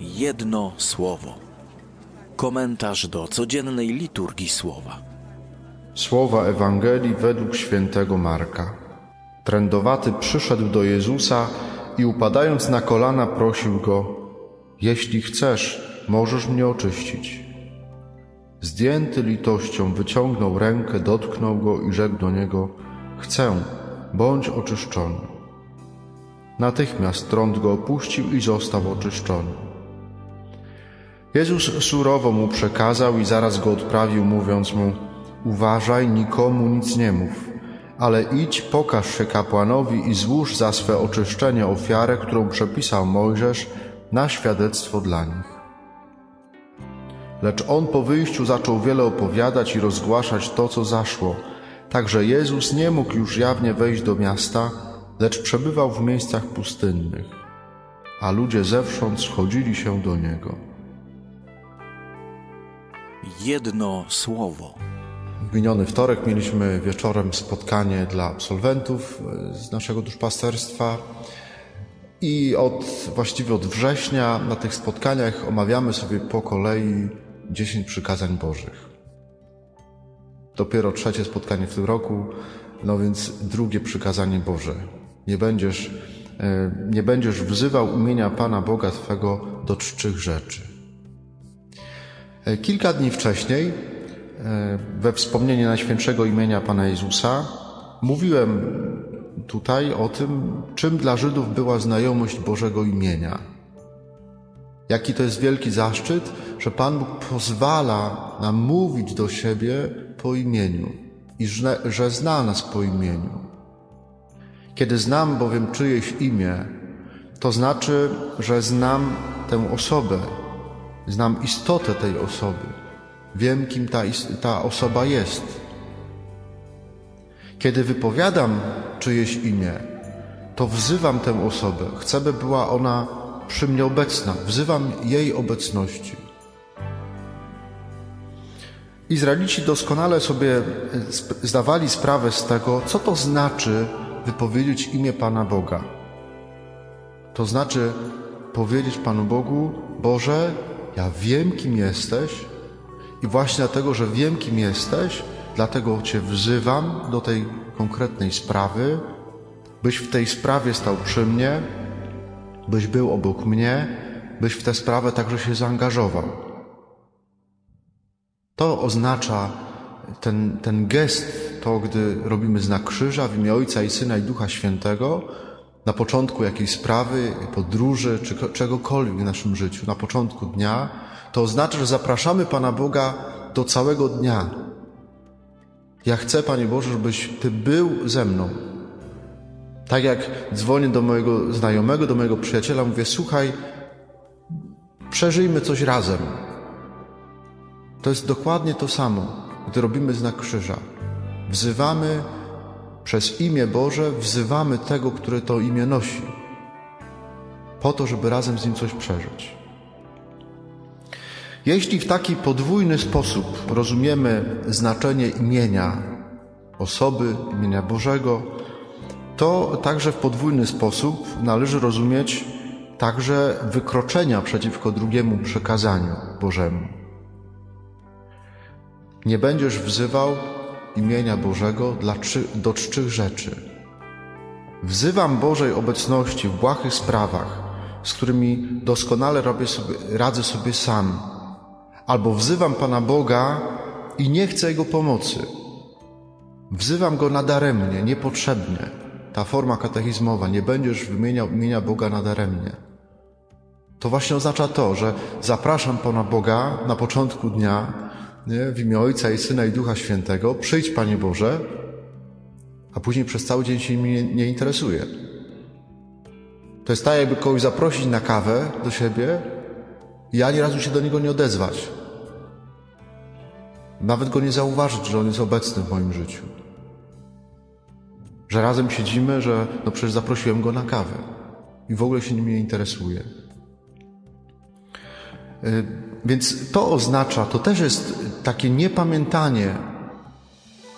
Jedno słowo. Komentarz do codziennej liturgii słowa. Słowa Ewangelii według świętego Marka. Trędowaty przyszedł do Jezusa i upadając na kolana prosił go: Jeśli chcesz, możesz mnie oczyścić. Zdjęty litością wyciągnął rękę, dotknął go i rzekł do niego: Chcę, bądź oczyszczony. Natychmiast trąd go opuścił i został oczyszczony. Jezus surowo mu przekazał i zaraz go odprawił, mówiąc mu: Uważaj, nikomu nic nie mów, ale idź, pokaż się kapłanowi i złóż za swe oczyszczenie ofiarę, którą przepisał Mojżesz na świadectwo dla nich. Lecz on po wyjściu zaczął wiele opowiadać i rozgłaszać to, co zaszło. Także Jezus nie mógł już jawnie wejść do miasta, lecz przebywał w miejscach pustynnych, a ludzie zewsząd schodzili się do niego. Jedno słowo. W miniony wtorek mieliśmy wieczorem spotkanie dla absolwentów e, z naszego duszpasterstwa i od, właściwie od września na tych spotkaniach omawiamy sobie po kolei dziesięć przykazań Bożych. Dopiero trzecie spotkanie w tym roku, no więc drugie przykazanie Boże. Nie będziesz, e, nie będziesz wzywał imienia Pana Boga Twego do czczych rzeczy. E, kilka dni wcześniej, e, we wspomnienie Najświętszego imienia Pana Jezusa, mówiłem tutaj o tym, czym dla Żydów była znajomość Bożego imienia. Jaki to jest wielki zaszczyt, że Pan Bóg pozwala nam mówić do siebie po imieniu i że, że zna nas po imieniu. Kiedy znam bowiem czyjeś imię, to znaczy, że znam tę osobę, znam istotę tej osoby, wiem, kim ta, ta osoba jest. Kiedy wypowiadam czyjeś imię, to wzywam tę osobę, chcę, by była ona przy mnie obecna, wzywam jej obecności. Izraelici doskonale sobie e, zdawali sprawę z tego, co to znaczy wypowiedzieć imię Pana Boga. To znaczy powiedzieć Panu Bogu: Boże, ja wiem, kim jesteś, i właśnie dlatego, że wiem, kim jesteś, dlatego Cię wzywam do tej konkretnej sprawy, byś w tej sprawie stał przy mnie, byś był obok mnie, byś w tę sprawę także się zaangażował. To oznacza ten, ten gest, to gdy robimy znak krzyża w imię Ojca i Syna i Ducha Świętego, na początku jakiejś sprawy, podróży czy czegokolwiek w naszym życiu, na początku dnia, to oznacza, że zapraszamy Pana Boga do całego dnia. Ja chcę, Panie Boże, żebyś Ty był ze mną. Tak jak dzwonię do mojego znajomego, do mojego przyjaciela, mówię: Słuchaj, przeżyjmy coś razem. To jest dokładnie to samo, gdy robimy znak krzyża. Wzywamy przez imię Boże, wzywamy tego, które to imię nosi, po to, żeby razem z nim coś przeżyć. Jeśli w taki podwójny sposób rozumiemy znaczenie imienia osoby, imienia Bożego, to także w podwójny sposób należy rozumieć także wykroczenia przeciwko drugiemu przekazaniu Bożemu. Nie będziesz wzywał imienia Bożego dla do czczych rzeczy. Wzywam Bożej obecności w błahych sprawach, z którymi doskonale robię sobie, radzę sobie sam, albo wzywam Pana Boga i nie chcę Jego pomocy. Wzywam Go nadaremnie, niepotrzebnie. Ta forma katechizmowa, nie będziesz wymieniał imienia Boga nadaremnie. To właśnie oznacza to, że zapraszam Pana Boga na początku dnia nie, w imię Ojca i Syna i Ducha Świętego. Przyjdź, Panie Boże, a później przez cały dzień się nimi nie, interesuje. To jest tak, jakby kogoś zaprosić na kawę do siebie i ani razu się do niego nie odezwać. Nawet go nie zauważyć, że on jest obecny w moim życiu. Że razem siedzimy, że no przecież zaprosiłem go na kawę i w ogóle się nim nie interesuje. Więc to oznacza, to też jest takie niepamiętanie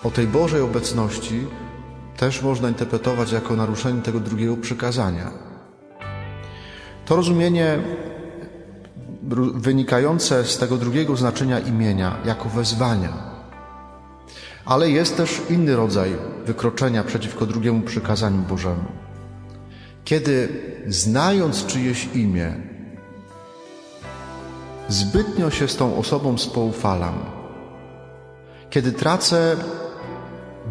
o tej Bożej obecności, też można interpretować jako naruszenie tego drugiego przykazania. To rozumienie wynikające z tego drugiego znaczenia imienia jako wezwania. Ale jest też inny rodzaj wykroczenia przeciwko drugiemu przykazaniu Bożemu. Kiedy znając czyjeś imię, zbytnio się z tą osobą spoufalam, kiedy tracę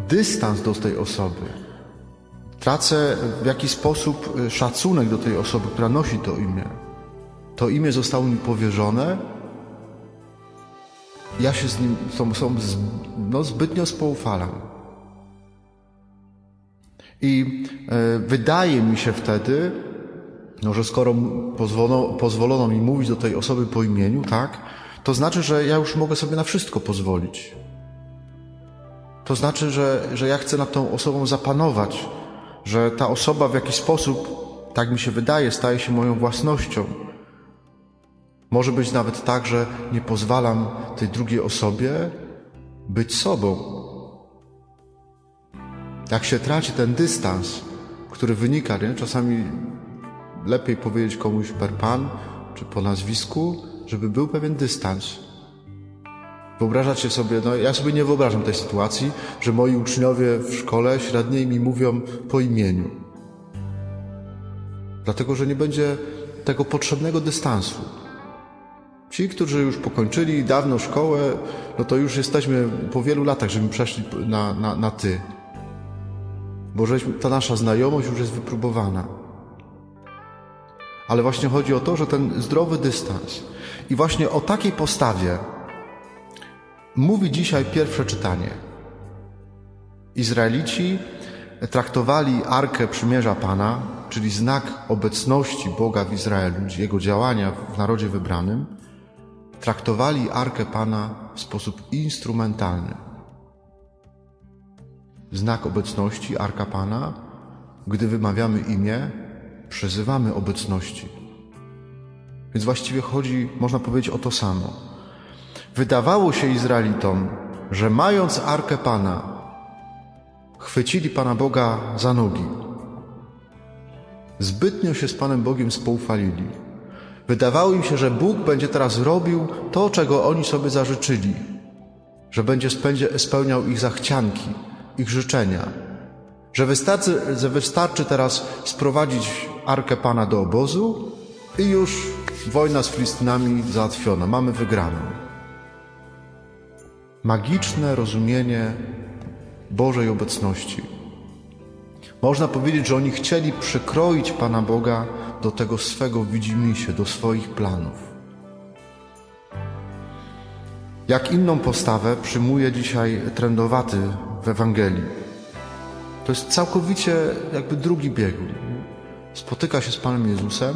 dystans do tej osoby, tracę w jakiś sposób szacunek do tej osoby, która nosi to imię, to imię zostało mi powierzone, ja się z nim, z tą osobą no, zbytnio spoufalam. I e, wydaje mi się wtedy, no, że skoro pozwolono, pozwolono mi mówić do tej osoby po imieniu, tak, to znaczy, że ja już mogę sobie na wszystko pozwolić. To znaczy, że, że ja chcę nad tą osobą zapanować, że ta osoba w jakiś sposób, tak mi się wydaje, staje się moją własnością. Może być nawet tak, że nie pozwalam tej drugiej osobie być sobą. Jak się traci ten dystans, który wynika, nie? czasami lepiej powiedzieć komuś per pan czy po nazwisku, żeby był pewien dystans. Wyobrażacie sobie, no ja sobie nie wyobrażam tej sytuacji, że moi uczniowie w szkole średniej mi mówią po imieniu. Dlatego, że nie będzie tego potrzebnego dystansu. Ci, którzy już pokończyli dawno szkołę, no to już jesteśmy po wielu latach, żeby przeszli na, na, na ty. Bo żeśmy, ta nasza znajomość już jest wypróbowana. Ale właśnie chodzi o to, że ten zdrowy dystans i właśnie o takiej postawie mówi dzisiaj pierwsze czytanie. Izraelici traktowali Arkę Przymierza Pana, czyli znak obecności Boga w Izraelu, Jego działania w narodzie wybranym, traktowali Arkę Pana w sposób instrumentalny. Znak obecności Arka Pana, gdy wymawiamy imię, przyzywamy obecności. Więc właściwie chodzi, można powiedzieć, o to samo. Wydawało się Izraelitom, że mając Arkę Pana, chwycili Pana Boga za nogi. Zbytnio się z Panem Bogiem spoufalili Wydawało im się, że Bóg będzie teraz robił to, czego oni sobie zażyczyli, że będzie spełniał ich zachcianki, ich życzenia, że wystarczy, że wystarczy teraz sprowadzić Arkę Pana do obozu i już wojna z Filistynami załatwiona, mamy wygraną. Magiczne rozumienie Bożej obecności. Można powiedzieć, że oni chcieli przykroić Pana Boga do tego swego widzimisię, do swoich planów. Jak inną postawę przyjmuje dzisiaj trendowaty w Ewangelii. To jest całkowicie jakby drugi biegun. Spotyka się z Panem Jezusem,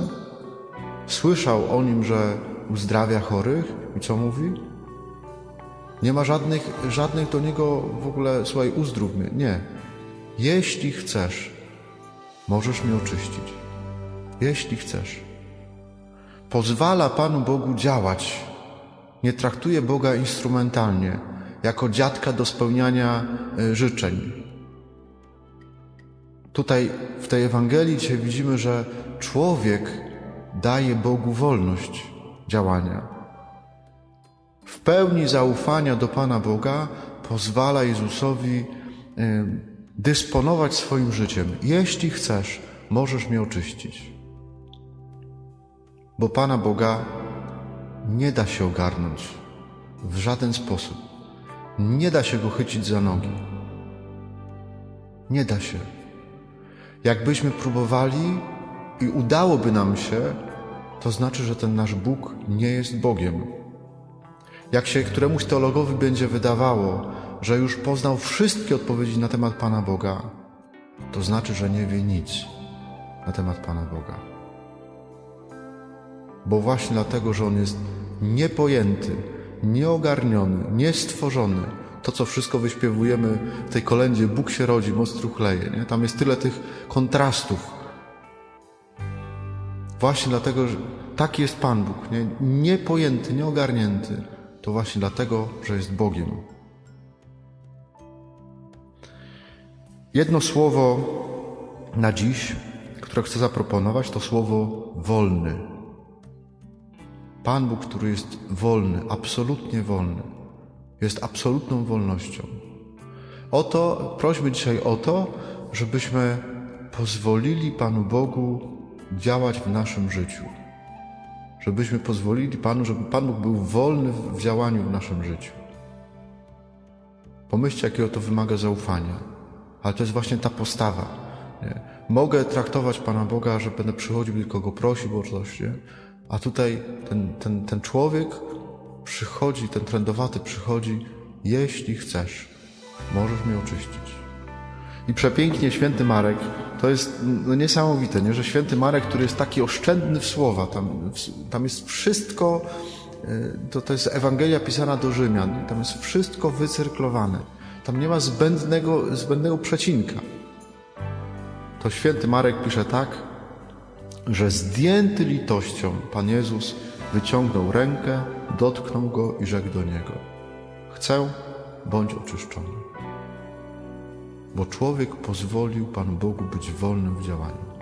słyszał o nim, że uzdrawia chorych i co mówi? Nie ma żadnych, żadnych do niego w ogóle, słuchaj, uzdrów mnie. Nie. Jeśli chcesz, możesz mnie oczyścić jeśli chcesz. Pozwala Panu Bogu działać. Nie traktuje Boga instrumentalnie, jako dziadka do spełniania e, życzeń. Tutaj w tej Ewangelii dzisiaj widzimy, że człowiek daje Bogu wolność działania. W pełni zaufania do Pana Boga pozwala Jezusowi e, dysponować swoim życiem. Jeśli chcesz, możesz mnie oczyścić. Bo Pana Boga nie da się ogarnąć w żaden sposób. Nie da się go chycić za nogi. Nie da się. Jakbyśmy próbowali i udałoby nam się, to znaczy, że ten nasz Bóg nie jest Bogiem. Jak się któremuś teologowi będzie wydawało, że już poznał wszystkie odpowiedzi na temat Pana Boga, to znaczy, że nie wie nic na temat Pana Boga bo właśnie dlatego, że On jest niepojęty, nieogarniony, niestworzony. To, co wszystko wyśpiewujemy w tej kolędzie Bóg się rodzi, moc truchleje. Nie? Tam jest tyle tych kontrastów. Właśnie dlatego, że taki jest Pan Bóg, nie? niepojęty, nieogarnięty. To właśnie dlatego, że jest Bogiem. Jedno słowo na dziś, które chcę zaproponować, to słowo wolny. Pan Bóg, który jest wolny, absolutnie wolny, jest absolutną wolnością. Oto, prośmy dzisiaj o to, żebyśmy pozwolili Panu Bogu działać w naszym życiu. Żebyśmy pozwolili Panu, żeby Pan Bóg był wolny w działaniu w naszym życiu. Pomyślcie, jakiego to wymaga zaufania. Ale to jest właśnie ta postawa. Nie? Mogę traktować Pana Boga, że będę przychodził tylko go prosił o coś, nie? a tutaj ten, ten, ten człowiek przychodzi, ten trendowaty przychodzi, jeśli chcesz, możesz mnie oczyścić. I przepięknie święty Marek, to jest no, niesamowite, nie? że święty Marek, który jest taki oszczędny w słowa, tam, tam jest wszystko, to, to jest Ewangelia pisana do Rzymian, tam jest wszystko wycyrklowane. Tam nie ma zbędnego, zbędnego przecinka. To święty Marek pisze tak, że zdjęty litością Pan Jezus wyciągnął rękę, dotknął go i rzekł do niego: Chcę, bądź oczyszczony. Bo człowiek pozwolił Panu Bogu być wolnym w działaniu.